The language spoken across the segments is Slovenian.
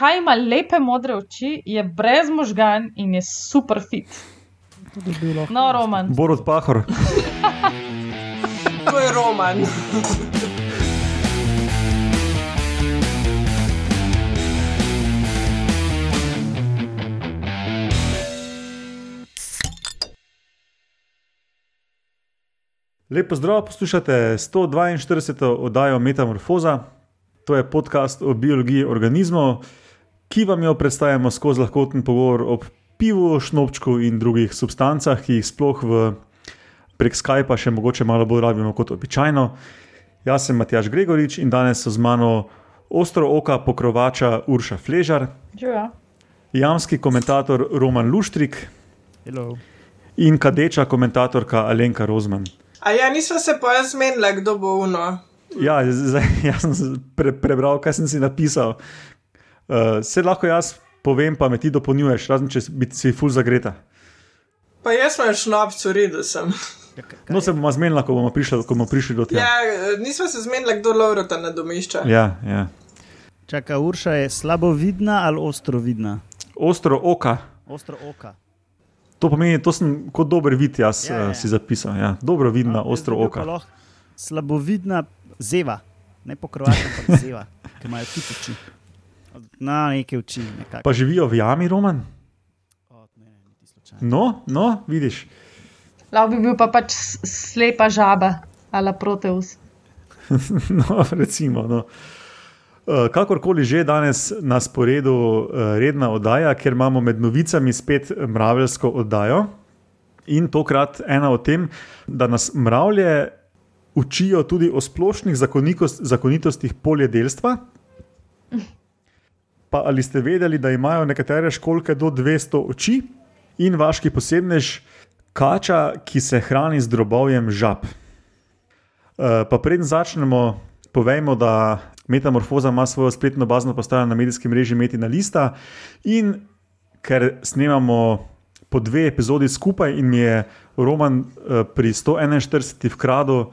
Kaj ima lepe modre oči, je brez možgan in je super fit. No, Roman. Borod Pahor. To je roman. Lepo zdrav, poslušate 142. oddajo Metamorfoza. To je podcast o biologiji organizmov, ki vam jo predstavljamo skozi lahkoten pogovor o pivu, šnopčku in drugih substancah, ki jih sploh v, prek Skypa še mogoče malo bolj rabimo kot običajno. Jaz sem Matjaš Gregorič in danes so z mano ostro oka pokrovača Urša Fležar, Živijo. jamski komentator Roman Luštrik Hello. in kadeča komentatorka Alenka Rozman. A ja, nismo se pa zmenili, kdo bo uno. Ja, zdaj, jaz sem pre, prebral, kaj sem si napisal. Uh, se lahko jaz povem, pa me ti dopolnjuješ, razen če si- bi si ful zagreta. Pa jaz sem šnopc, v redu sem. No, se bomo zmenili, ko bomo prišli, ko bomo prišli do tega. Ja, nismo se zmenili, kdo Laurota nadomešča. Ja, ja. Čaka, Urša je slabo vidna ali ostro vidna? Ostro oka. Ostro oka. To pomeni, to sem kot dober vid, jaz Ja, ja, ja. ja. si zapisal. Ja. Dobro vidna, ostro bil pa oka. lahko Slabovidna zeva, ne pokrovača, ampak zeva, ki imajo tudi oči. Na neke oči. nekako. Pa živijo v jami, Roman? O, ne. No, no, vidiš. Lahko bi bil pa pač slepa žaba ali proteus. No, recimo. No. Uh, Kakorkoli že danes na sporedu uh, redna oddaja, ker imamo med novicami spet mraveljsko oddajo. In tokrat ena o tem, da nas mravlje učijo tudi o splošnih zakonitostih poljedelstva. Pa ali ste vedeli, da imajo nekatere školke do 200 oči in vaški posebnež kača, ki se hrani z drobovjem žab. Uh, pa preden začnemo, povejmo, da Metamorfoza ima svojo spletno bazno postajo na medijskem mreži Metina Lista in ker snemamo po dve epizodi skupaj in mi je Roman uh, pri 141. vkradu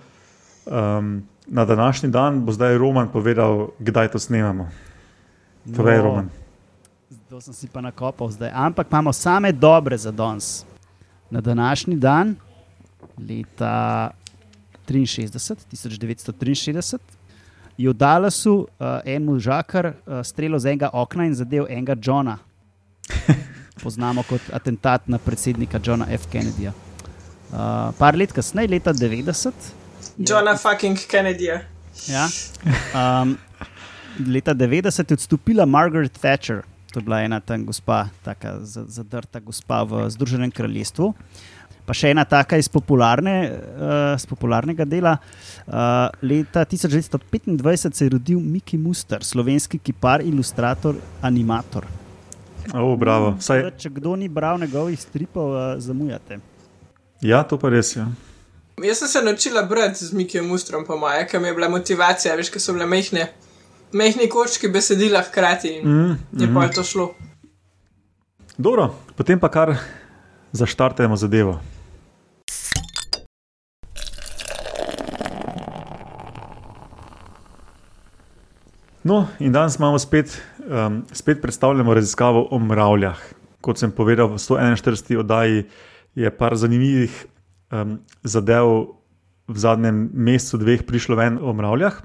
um, na današnji dan, bo zdaj Roman povedal, kdaj to snemamo. Povej, Roman. To sem si pa nakopal zdaj. Ampak imamo same dobre za danes. Na današnji dan, leta 63, 1963, je v Dallasu uh, en možakar uh, streljal z enega okna in zadev enega Johna. Poznamo kot atentat na predsednika Johna F. Kennedyja. Uh, par let kasneje, leta 90, Johna fucking Kennedyja. Ja. Um, leta 90 je odstopila Margaret Thatcher, to je bila ena tam gospa, tako zadrta gospa v Združenem kraljestvu. Pa še ena taka iz, popularne, uh, iz popularnega dela. Uh, leta 1925 se je rodil Miki Muster, slovenski kipar, ilustrator, animator. O, bravo. Vsaj, Torej, Če kdo ni bral njegovih stripov, uh, zamujate. ja, to pa res je. Ja. Jaz sem se naučila brati z Mikijem Mustrom, po moje, ker mi je bila motivacija, veš, ker so bile mehne, mehni kočki besedila hkrati in Mm, je pa to šlo. Dobro, potem pa kar zaštartemo zadevo. No, in danes imamo spet, um, spet predstavljamo raziskavo o mravljah. Kot sem povedal, v 141. oddaji je par zanimivih um, zadev v zadnjem mesecu, dveh prišlo ven o mravljah.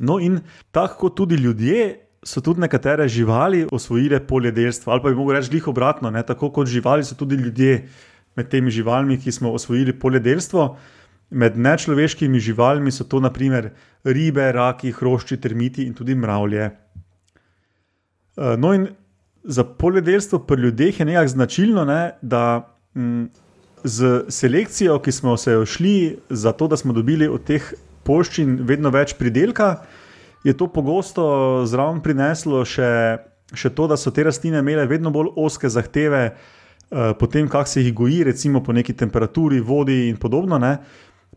No, in tako tudi ljudje, so tudi nekatere živali osvojile poljedelstvo, ali pa bi lahko reči glih obratno, ne? tako kot živali so tudi ljudje med temi živalmi, ki smo osvojili poljedelstvo. Med nečloveškimi živalmi so to naprimer ribe, raki, hrošči, termiti in tudi mravlje. Eh, No, in za poljedelstvo pri ljudeh je nekako značilno, ne, da mm, z selekcijo, ki smo se jo šli, zato da smo dobili od teh poščin vedno več pridelka, je to pogosto zraven prineslo še, še to, da so te rastline imele vedno bolj oske zahteve, uh, po tem, kako se jih goji, recimo po neki temperaturi, vodi in podobno, ne?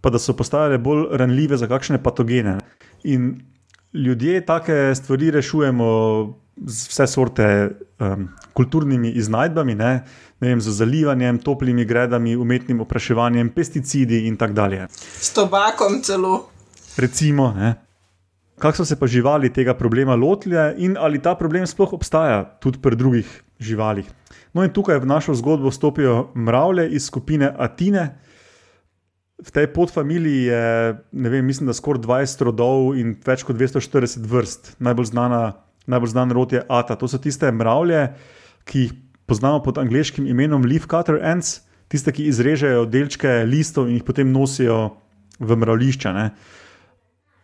pa da so postajale bolj ranljive za kakšne patogene. Ne? In ljudje take stvari rešujemo z vse sorte um, kulturnimi iznajdbami, ne? Ne vem, z zalivanjem, toplimi gredami, umetnim opraševanjem, pesticidi in tako dalje. S tobakom celo. Recimo, ne. kako so se pa živali tega problema lotili in ali ta problem sploh obstaja tudi pri drugih živalih. No, in tukaj v našo zgodbo vstopijo mravlje iz skupine Atine. V tej podfamiliji je, ne vem, mislim, da skoraj 20 rodov in več kot 240 vrst. Najbolj, znana, najbolj znan rod je Ata. To so tiste mravlje, ki jih poznamo pod angliškim imenom leaf cutter ants, tiste, ki izrežejo delčke listov in jih potem nosijo v mravlišča. Ne?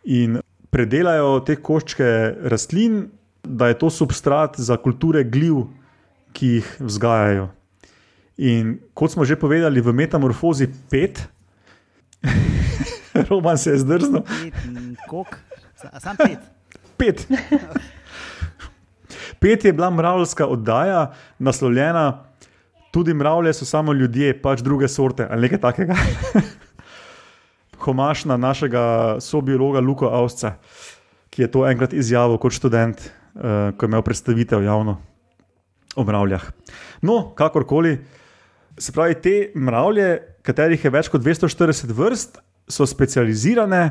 In predelajo te koščke rastlin, da je to substrat za kulture gljiv, ki jih vzgajajo. In kot smo že povedali, v metamorfozi 5, Roman se je zdrznil. Sam pet. Pet. Pet je bila mravljska oddaja, naslovljena tudi mravlje so samo ljudje, pač druge sorte ali nekaj takega homaš na našega sobiologa Luka Avsca, ki je to enkrat izjavil kot študent, uh, ko je imel predstavitev javno o mravljah. No, kakorkoli, se pravi, te mravlje, katerih je več kot 240 vrst, so specializirane,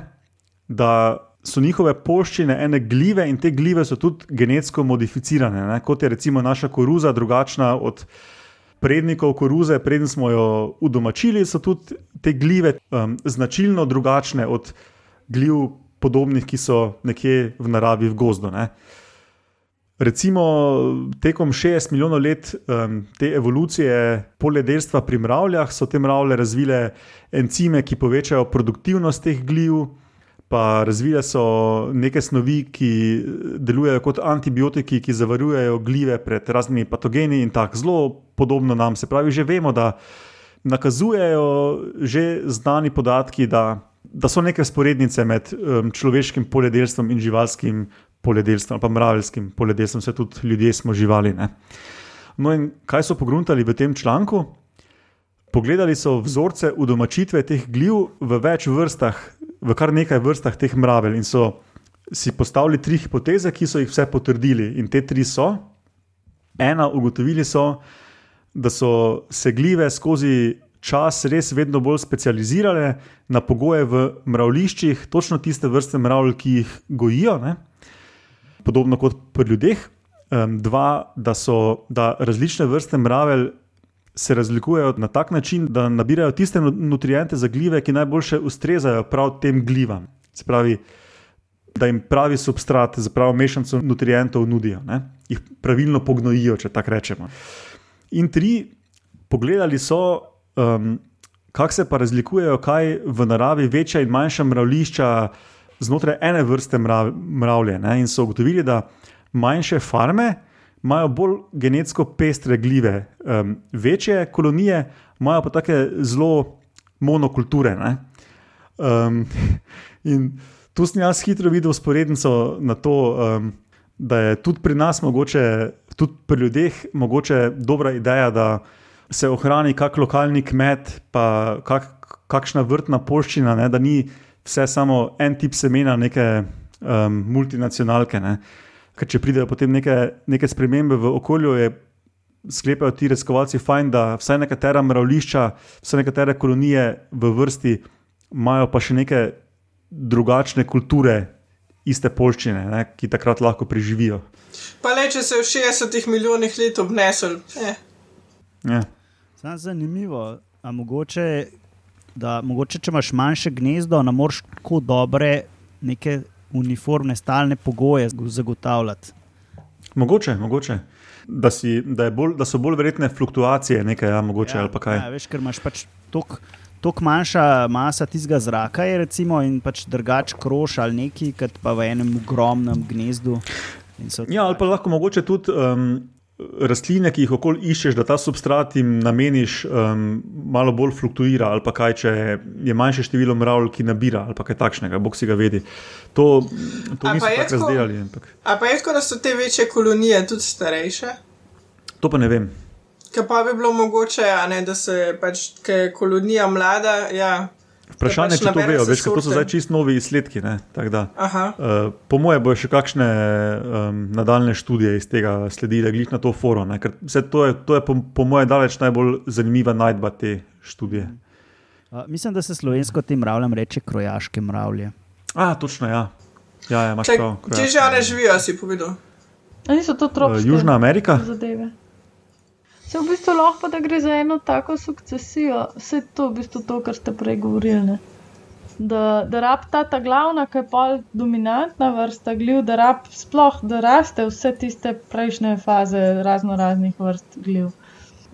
da so njihove poščine ene gljive in te gljive so tudi genetsko modificirane, ne? kot je recimo naša koruza drugačna od prednikov koruze, preden smo jo udomačili, so tudi te gljive um, značilno drugačne od gljiv, podobnih, ki so nekje v naravi v gozdu. Ne. Recimo, tekom 60 milijonov let um, te evolucije poljedelstva pri mravljah so te mravlje razvile encime, ki povečajo produktivnost teh gljiv pa razvile so neke snovi, ki delujejo kot antibiotiki, ki zavarujejo gljive pred raznimi patogeni in tako zelo podobno nam. Se pravi, že vemo, da nakazujejo že znani podatki, da, da so neke sporednice med um, človeškim poljedelstvom in živalskim poljedelstvom, pa mravljskim poljedelstvom, vse tudi ljudje smo živali. Ne? No, in kaj so pogruntali v tem članku? Pogledali so vzorce udomačitve teh gljiv v več vrstah v kar nekaj vrstah teh mravelj in so si postavili tri hipoteze, ki so jih vse potrdili. In te tri so. Ena, ugotovili so, da so se gljive skozi čas res vedno bolj specializirale na pogoje v mravliščih, točno tiste vrste mravlj, ki jih gojijo, ne? podobno kot pri ljudeh. Dva, da so da različne vrste mravelj se razlikujejo na tak način, da nabirajo tiste nutriente za gljive, ki najboljše ustrezajo prav tem gljivam. Se pravi, da jim pravi substrat, za pravo mešanico nutrientov nudijo, ne? jih pravilno pognojijo, če tako rečemo. In tri, pogledali so, um, kako se pa razlikujejo, kaj v naravi večja in manjša mravlišča znotraj ene vrste mrav, mravlje. Ne? In so ugotovili, da manjše farme imajo bolj genetsko pestre gljive, um, večje kolonije imajo pa tako zelo monokulture. Um, in tu sem jaz hitro videl sporednico na to, um, da je tudi pri nas, mogoče, tudi pri ljudeh, mogoče dobra ideja, da se ohrani kak lokalni kmet, pa kak, kakšna vrtna poščina, ne, da ni vse samo en tip semena, neke um, multinacionalke. Ne. Ker če pridejo potem neke, neke spremembe v okolju, je sklepajo ti raziskovalci fajn, da vsaj nekatera mravlišča, vsaj nekatere kolonije v vrsti imajo pa še neke drugačne kulture, iste polščine, ne, ki takrat lahko preživijo. Pa le, če se je v 60 milijonih let obnesel. Eh. Ja. Zanimivo. A mogoče, da, mogoče, če imaš manjše gnezdo, ne moreš tako dobre neke uniformne, stalne pogoje zagotavljati. Mogoče, mogoče. Da, si, da, bolj, da so bolj verjetne fluktuacije, nekaj, ja, mogoče, ja, ali pa kaj. Ja, veš, ker imaš pač toliko manjša masa tistega zraka, je, recimo, in pač drugač kroš ali neki, kot pa v enem ogromnem gnezdu. Ja, ali pa lahko mogoče tudi. Um, rastline, ki jih okoli iščeš, da ta substrat jim nameniš, um, malo bolj fluktuira, ali pa kaj, če je manjše število mravl, ki nabira, ali pa kaj takšnega, bog si ga vedi. To, to niso tako razdelali. Ampak... A pa je tako, da so te večje kolonije tudi starejše? To pa ne vem. Kaj pa bi bilo mogoče, ne, da se pač, kolonija mlada, ja, Vprašanje je, pač če to vejo, veš, to so zdaj čist novi izsledki. Uh, po moje bojo še kakšne um, nadaljne študije iz tega sledile, glih na to forum. To je, to je po, po moje daleč najbolj zanimiva najdba te študije. Uh, mislim, da se slovensko tem mravljam reče krojaške mravlje. A, točno, ja. Ja, ja imaš Čak, prav. Kje že one živijo, si povedal? A niso to Uh, tropske Južna Amerika? zadeve. Se v bistvu lahko, pa da gre za eno tako sukcesijo, vse to je v bistvu to, kar ste prej govorili. Ne? Da, da rab ta, ta glavna, ki je pol dominantna vrsta gljiv, da rab sploh, da raste vse tiste prejšnje faze razno raznih vrst gljiv.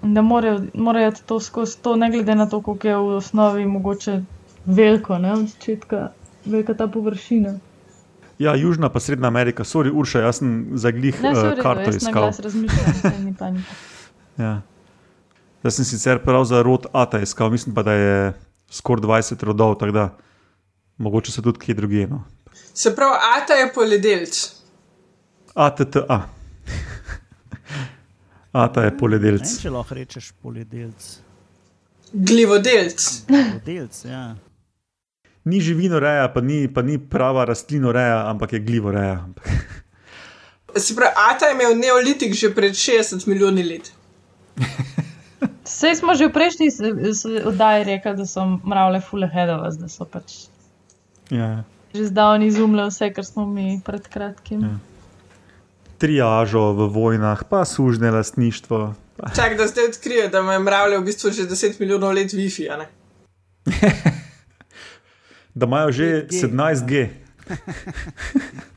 In da morajo, morajo to skozi to, ne glede na to, koliko je v osnovi mogoče veliko, ne od začetka, velika ta površina. Ja, Južna pa Srednja Amerika, sorry, Urša, jaz sem za glih Ne, uh, sorry, karto jaz na iskal. glas razmišljam, saj ni panika. Ja. Jaz sem sicer prav za rod Ata iskal, mislim pa, da je skoraj 20 rodov, tako da mogoče so tudi kje drugje. No. Se pravi, Ata je poljedelc. ATTA. Ata je Ne poljedelc. vem, če lahko rečeš poljedelc. Glivodelc. Poljedelc, ja. Ni živinoreja, pa ni, pa ni prava rastlinoreja, ampak je glivoreja. Se pravi, Ata je imel neolitik že pred 60 milijoni let. Sej smo že v prejšnji oddaji rekli, da so mravlje fule hedovas, da so pač Ja. že zdavni izumle vse, kar smo mi pred kratkim. Ja. Triažo v vojnah, pa sužne lastništvo. Čak, da zdaj odkrije, da ima mravlje v bistvu že 10 milijonov let Wi-Fi. a ne? Da imajo že 5G, 17G.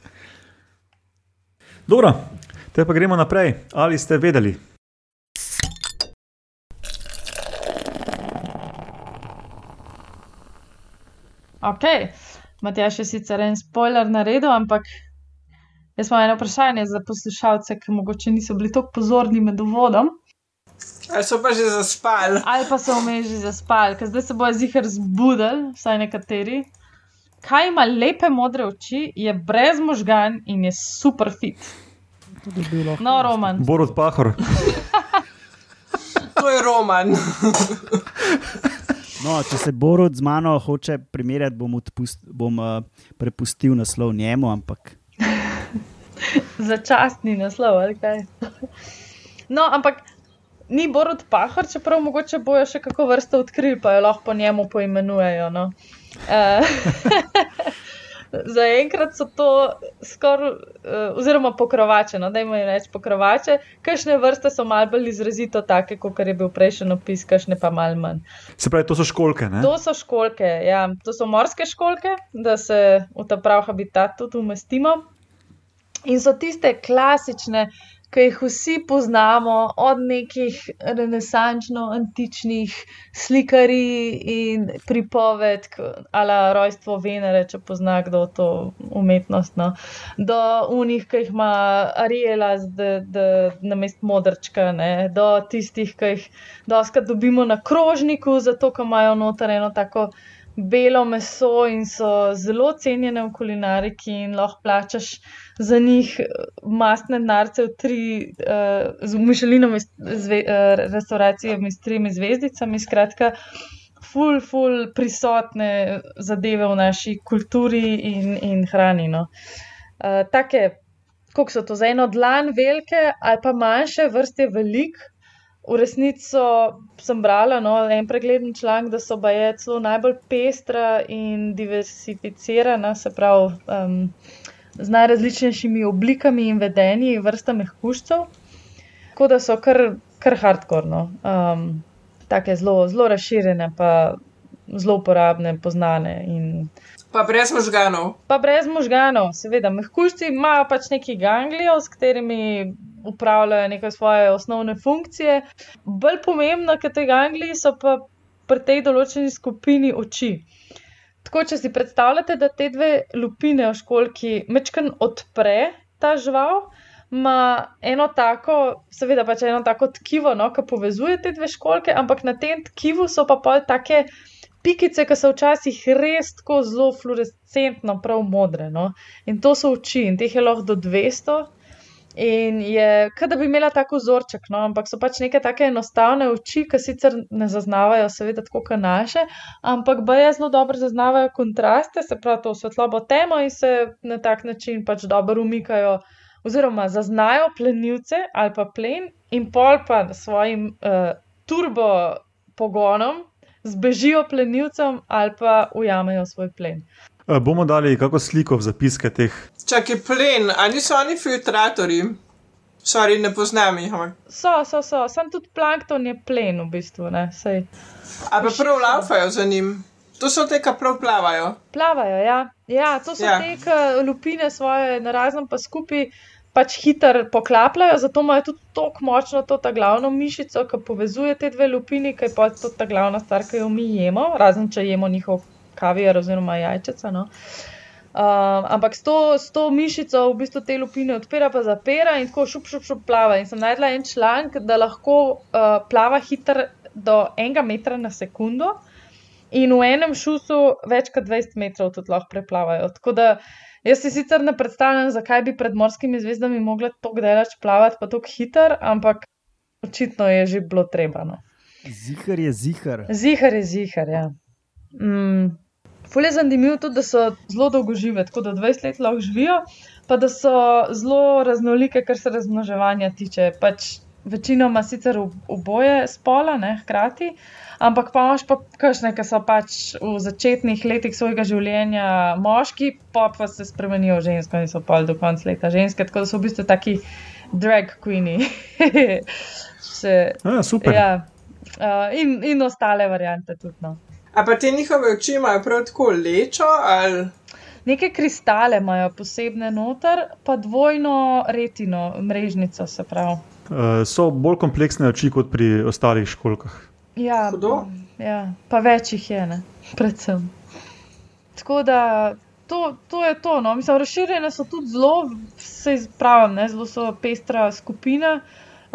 Dobro, te pa gremo naprej. Ali ste vedeli? Ok, Matjaš je sicer en spoiler naredil, ampak jaz imam eno vprašanje za poslušalce, ki mogoče niso bili tako pozorni med uvodom. Ali so pa že zaspali? Ali pa so vmes že zaspali, ker zdaj se bojo zihar zbudili, vsaj nekateri. Kaj ima lepe modre oči, je brez možgan in je super fit. No, Roman. Borod Pahor. To je roman. No, če se Borod z mano hoče primerjati, bom, odpust, bom uh, prepustil naslov njemu, ampak Začasni naslov, ali kaj. No, ampak ni Borod Pahor, čeprav mogoče bojo še kako vrsto odkrili, pa jo lahko po njemu poimenujejo. No. Uh, Zaenkrat so to skoraj, uh, oziroma pokrovače, no, da imajo reči pokrovače. Kakšne vrste so malce bolj izrazito take, kot je bil prejšnji opis, kakšne pa malce manj. Se pravi, to so školke. Ne? To so školke, ja. to so morske školke, da se v ta prav habitat tudi umestimo. In so tiste klasične, ki jih vsi poznamo, od nekih renesančno-antičnih slikarij in pripovedk, ali rojstvo Venere, če pozna kdo to umetnost, no, do unih, ki jih ima Ariela, na mest modrčka, ne, do tistih, ki jih doskrat dobimo na krožniku, zato ker imajo noter eno tako belo meso in so zelo cenjene v kulinariki in lahko plačaš za njih mastne narce v tri, uh, z Mišelinove zve, uh, restauracije s tremi zvezdicami, skratka, ful, ful prisotne zadeve v naši kulturi in, in hrani. No. Uh, take, koliko so to za eno dlan velike ali pa manjše vrste velik. V resnici sem brala no, en pregleden članek, da so baje celo najbolj pestra in diversificirana, se pravi um, z najrazličnejšimi oblikami in vedenji vrsta mehkužcev. Tako da so kar, kar hardkorno, um, tako zelo, zelo razširjene, pa zelo uporabne, poznane. In... Pa brez možganov. Pa brez možganov, seveda. Mehkužci imajo pač neki ganglijo, s katerimi upravljajo neke svoje osnovne funkcije. Bolj pomembno, kot te gangliji, so pa pri tej določeni skupini oči. Tako, če si predstavljate, da te dve lupine v školki mečken odpre ta žival, ima eno tako, seveda pač eno tako tkivo, no, ki povezuje te dve školke, ampak na tem tkivu so pa pol take pikice, ki so včasih res tako zelo fluorescentno, prav modre. No? In to so oči, in teh je lahko do 200. In je, kot da bi imela tako vzorček, no? ampak so pač neke tako enostavne oči, ki sicer ne zaznavajo, seveda, tako kot naše, ampak baje zelo dobro zaznavajo kontraste, se pravi, to svetlobo temo in se na tak način pač dobro umikajo, oziroma zaznajo plenilce ali pa plen, in pol pa s svojim uh, turbo pogonom zbežijo plenilcem ali pa ujamejo svoj plen. Uh, bomo dali kako sliko v zapiske teh. Čakaj, plen, ali niso oni filtratori? Sorry, ne poznam jih. ampak- So, so, so, sem tudi plankton je plen v bistvu, ne, sej. A pa prav laufajo za njim. To so te, ki prav plavajo. Plavajo, ja. ja to so Ja. te, ki lupine svoje na raznem pa skupaj pač hitro poklapljajo, zato imajo tudi tako močno to ta glavno mišico, ki povezuje te dve lupini, ki je pa to ta glavna stvar, ki jo mi jemo, razen če jemo njihov kavijar oziroma jajčeca. No. Um, ampak s to, s to mišico v bistvu te lupine odpira, pa zapira in tako šup, šup, šup plava. In sem najdla en članek, da lahko uh, plava hitro do enega metra na sekundo. In v enem šusu več kot 20 metrov tudi lahko preplavajo. Tako da jaz si sicer ne predstavljam, zakaj bi pred morskimi zvezdami mogli tako daleč plavati, pa tako hiter, ampak očitno je že bilo treba. No. Zihar je zihar. Zihar je zihar, ja. Mm. Ful je zanimivo tudi, da so zelo dolgo žive, tako da 20 let lahko živijo, pa da so zelo raznolike, kar se razmnoževanja tiče. Pač večinoma sicer ob- oboje spola, ne hkrati, ampak pa imaš pa kakšne, ki so pač v začetnih letih svojega življenja moški, pa pa se spremenijo v žensko in so pol do konca leta ženske, tako da so v bistvu taki drag queeni. Se- Ja, super. Ja, uh, in, in ostale variante tudi. No. A pa te njihove oči imajo prav tako lečo ali. Neke kristale imajo posebne noter, pa dvojno retino, mrežnico se pravi. Uh, so bolj kompleksne oči kot pri ostalih školkah. Ja, Hudo. ja, pa več jih je, ne? predvsem. Tako da to, to je to. No. Mislim, razširjene so tudi zelo, se izpravim, ne? zelo so pestra skupina.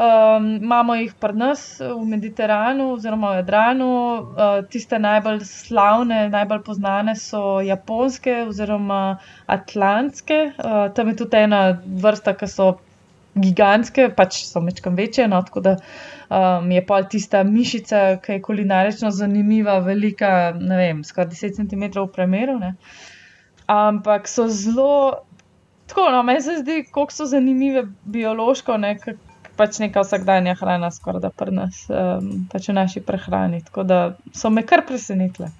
Um, imamo jih pri nas v Mediteranu, oziroma v Jadranu. Uh, tiste najbolj slavne, najbolj znane so japonske oziroma atlantske. Uh, tam je tudi ena vrsta, ki so gigantske, pač so mečkam večje. No, tako da um, je pol tista mišica, ki je kulinarično zanimiva, velika, ne vem, skoraj 10 cm v premeru. Ne. Ampak so zelo, tako no, meni se zdi, koliko so zanimive biološko, ne, k- pač neka vsakdanja hrana, skoraj da pri nas, um, pač v naši prehrani. Tako da so me kar presenetile.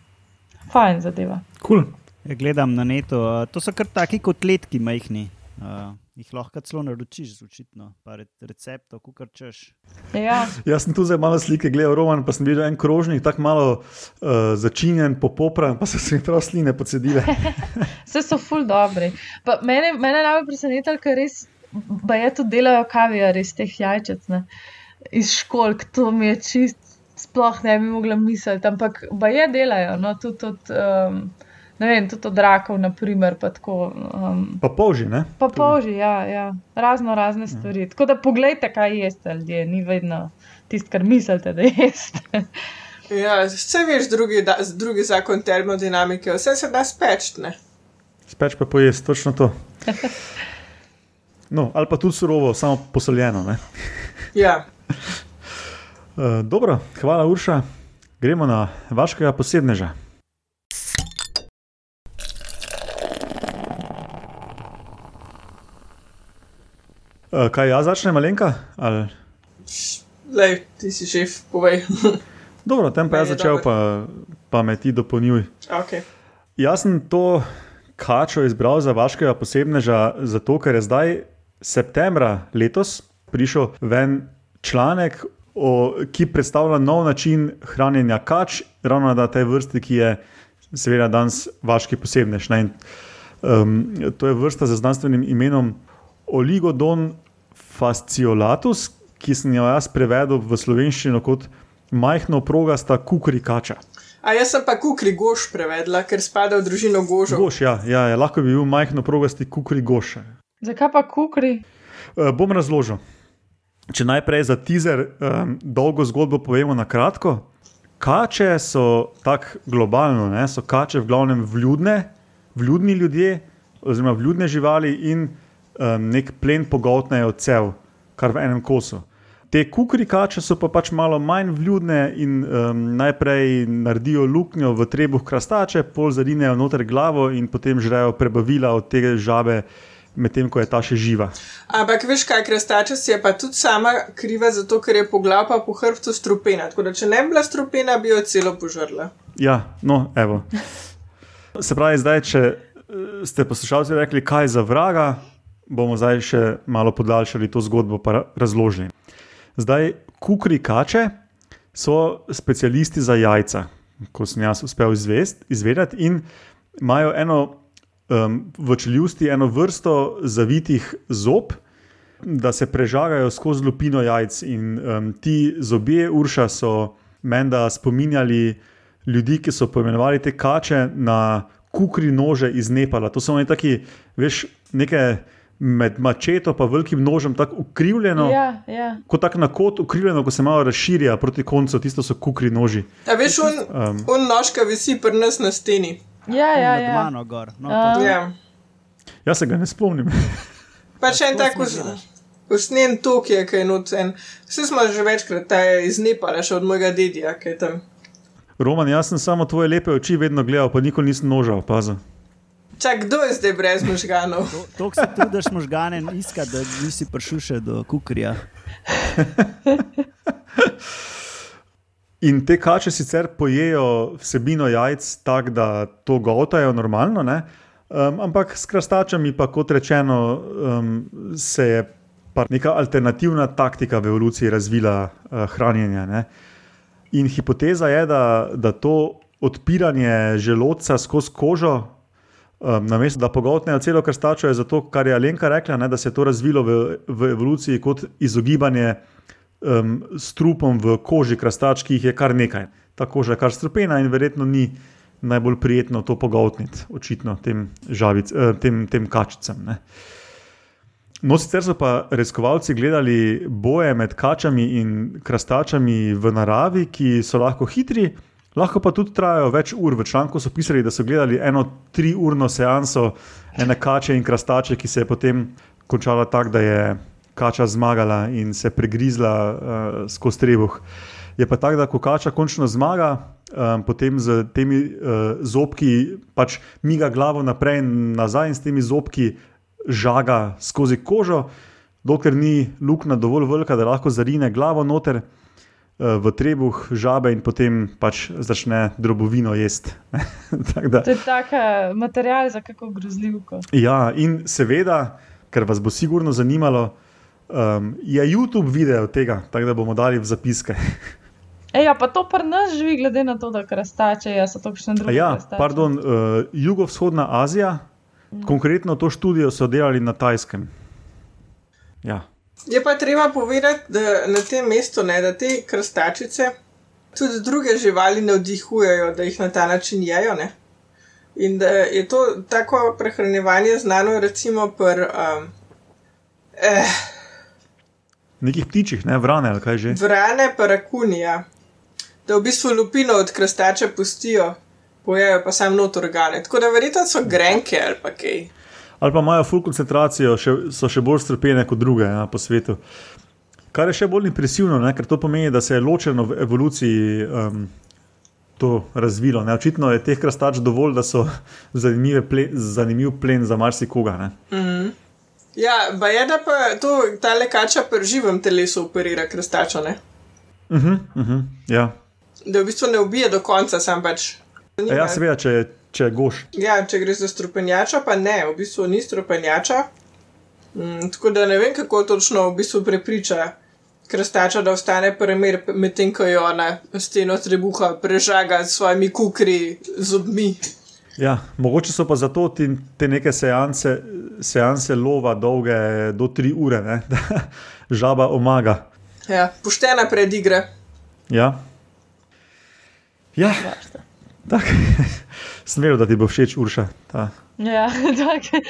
Fajn zadeva. Cool. Ja, gledam na netu, uh, to so kar taki kotletki majhni. Uh, jih lahko celo naročiš, očitno, pa re- receptov, kukar češ. Ja, Jaz sem tu zdaj malo slike gledal, roman, pa sem videl en krožnik, tako malo uh, začinjen, popopran, pa so se mi prav sline pocedile. Vse so ful dobri. Pa Mene, mene najbolj preseneča, ker res, pa je to delajo kavijar iz teh jajčec, ne? iz školk, to mi je čist, sploh ne bi mogla misliti, ampak pa je delajo, no, tudi od, um, ne vem, tudi od rakov, naprimer, pa tako. Um, Pa polži, ne? Pa polži, ja, ja, razno razne stvari. Tako da pogledajte, kaj jeste ljudje, ni vedno tisto, kar mislite, da jeste. Ja, vse veš, drugi, da, drugi zakon termodinamike, vse se da speč. ne. Speč pa pojesti, točno to. No, ali pa tudi surovo, samo posoljeno. Ja. Uh, dobro, hvala Urša. Gremo na vašega posebneža. Uh, kaj jaz začnem, malenka? Ali... Lej, ti si šef, povej. Dobro, tem pa jaz začel, dobro. pa, pa me ti dopolnjuj. okay. Jaz sem to kačo izbral za vašega posebneža, zato ker je zdaj septembra letos prišel ven članek, o, ki predstavlja nov način hranjenja kač, ravno na tej vrsti, ki je seveda danes vaški posebnež. Ne? In, Um, to je vrsta z znanstvenim imenom Oligodon fasciolatus, ki sem jo jaz prevedel v slovenščino kot majhno progasta kukrikača. A jaz sem pa kukri goš prevedla, ker spada v družino gožov. Goš, ja, ja, ja, lahko bi bil majhno progasti kukri goš. Zakaj pa kukri? Uh, bom razložil. Če najprej za teaser um, dolgo zgodbo povemo na kratko. Kače so tako globalno, ne, so kače v glavnem vljudne, vljudni ljudje, oziroma vljudne živali in um, nek plen pogoltnejo cev, kar v enem kosu. Te kukri kače so pa pač malo manj vljudne in um, najprej naredijo luknjo v trebuh krastače, pol zarinejo noter glavo in potem žrejo prebavila od tega žabe, medtem ko je ta še živa. Ampak veš kaj, krestača si je pa tudi sama kriva, zato ker je po glavi pa po hrbtu strupena. Tako da če ne bi bila strupena, bi jo celo požrla. Ja, no, evo. Se pravi, zdaj, če eh, ste poslušalci rekli, kaj za vraga, bomo zdaj še malo podaljšali to zgodbo in razložili. Zdaj, kukri kače so specialisti za jajca, ko sem jaz uspel izvest, izvedeti, in imajo eno um, v čeljusti eno vrsto zavitih zob. Da se prežagajo skozi lupino jajc, in um, ti zobje, urša, so menda spominjali ljudi, ki so poimenovali te kače na kukri nože iz Nepala. To so oni taki, veš, nekaj med mačeto in velikim nožem, tako ukrivljeno. Ja, ja. Kot tak na kot ukrivljeno, ko se malo razširja proti koncu, tisto so kukri noži. A veš, on, um, on nožka visi pri nas na steni. Ja, ja, ja. mano gor. No, to- Ja. Jaz se ga ne spomnim. Pač en To tak usnjen tok je, ki je nocen. Vse smo že večkrat, ta iz Nepala, še od mojega dedija, ki je tam. Roman, jaz sem samo tvoje lepe oči vedno gledal, pa nikoli nisem nožal, pazi. Čak, kdo je zdaj brez možganov? To- Toliko se trudiš možgane iskati, da nisi prišel še do kukrija. In te kače sicer pojejo vsebino jajc tako, da to gotajo normalno, ne? um, ampak s krastačami, pa kot rečeno, um, se je neka alternativna taktika v evoluciji razvila uh, hranjenja. Ne? In hipoteza je, da, da to odpiranje želodca skozi kožo, um, namesto da pogotnejo celo krstačo, je zato, kar je Alenka rekla, ne, da se je to razvilo v, v evoluciji kot izogibanje um, strupom v koži krastač, ki jih je kar nekaj. Ta koža je kar strupena in verjetno ni najbolj prijetno to pogotniti, očitno tem, žavic, eh, tem, tem kačicam. Ne. No, sicer so pa raziskovalci gledali boje med kačami in krastačami v naravi, ki so lahko hitri, lahko pa tudi trajajo več ur. V članku so pisali, da so gledali eno triurno seanso ene kače in krastače, ki se je potem končala tako, da je kača zmagala in se pregrizla uh, skozi trebuh. Je pa tako, da ko kača končno zmaga, um, potem z temi uh, zobki pač miga glavo naprej in nazaj in s temi zobki žaga skozi kožo, dokler ni luknja dovolj velika, da lahko zarine glavo noter v trebuh žabe in potem pač začne drobovino jesti. Tako da- To je taka material za kako grozljivko. ja, in seveda, ker vas bo sigurno zanimalo, um, je YouTube video tega, tako da bomo dali v zapiske. Ej, ja, pa to pri nas živi, glede na to, da krastače, jaz so to še druge. Ja, krastače. pardon, uh, jugovzhodna Azija, konkretno to študijo so delali na Tajskem. Ja. Je pa treba povedati, da na tem mestu, ne, da te krastačice tudi druge živali navdihujejo, da jih na ta način jejo. Ne? In da je to tako prehranjevanje znano, recimo, pri um, eh, Nekih ptičih, ne vrane ali kaj že. vrane, pa rakunija, da v bistvu lupino od krastače pustijo, pojejo pa sam not organe. Tako da verjetno so grenke ali pa kaj. Ali pa imajo full koncentracijo, še, so še bolj strpene kot druge ja, po svetu. Kar je še bolj impresivno, ne, ker to pomeni, da se je ločeno v evoluciji um, to razvilo. Ne. Očitno je teh krastač dovolj, da so zanimive ple, zanimiv plen za marsikoga. ne. Ja, pa je, da pa to ta lekača pri živem telesu operira krastačo, ne? Uh -huh, uh -huh, ja. da v bistvu ne ubije do konca, sam pač. E, ja, seveda, če, če goš. Ja, če gre za strupenjača, pa ne, v bistvu ni strupenjača. Mm, tako da ne vem, kako točno v bistvu prepriča krastača, da ostane premer, medtem ko jo na steno trebuha prežaga s svojimi kukri zobmi. Ja, mogoče so pa zato ti, te neke seanse, seanse lova dolge do tri ure, ne, da žaba omaga. Ja, poštena predigra. Ja, ja tako. Smelo, da ti bo všeč urša. Ta. Ja, tako.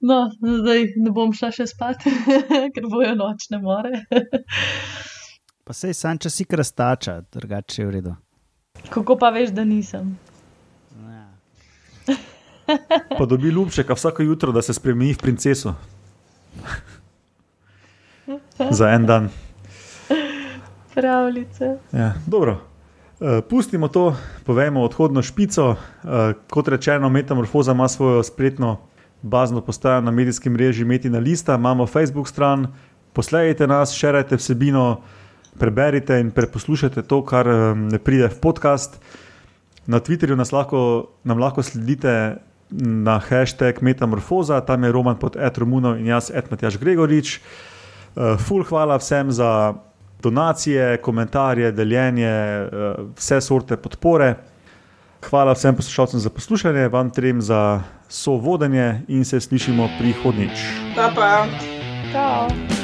No, zdaj ne bom šla še spat, ker bojo nočne more. Pa sej sam, če si krastača, drugače je v redu. Kako pa veš, da nisem? Pa dobi ljubčeka vsako jutro, da se spremeni v princeso. Za en dan. Pravljice. Ja, dobro. Uh, pustimo to, povejmo odhodno špico. Uh, kot rečeno, Metamorfoza ima svojo spletno bazno postajo na medijskem mreži Metina Lista, imamo Facebook stran, poslejte nas, širite vsebino, preberite in preposlušajte to, kar ne pride v podcast. Na Twitterju nas lahko, nam lahko sledite na hashtag Metamorfoza, tam je Roman pod Etromunom in jaz, Edmatjaš Gregorič. Uh, ful, hvala vsem za donacije, komentarje, deljenje, uh, vse sorte podpore. Hvala vsem poslušalcem za poslušanje, vam trem za sovodenje in se slišimo prihodnjič. Pa pa. Ciao.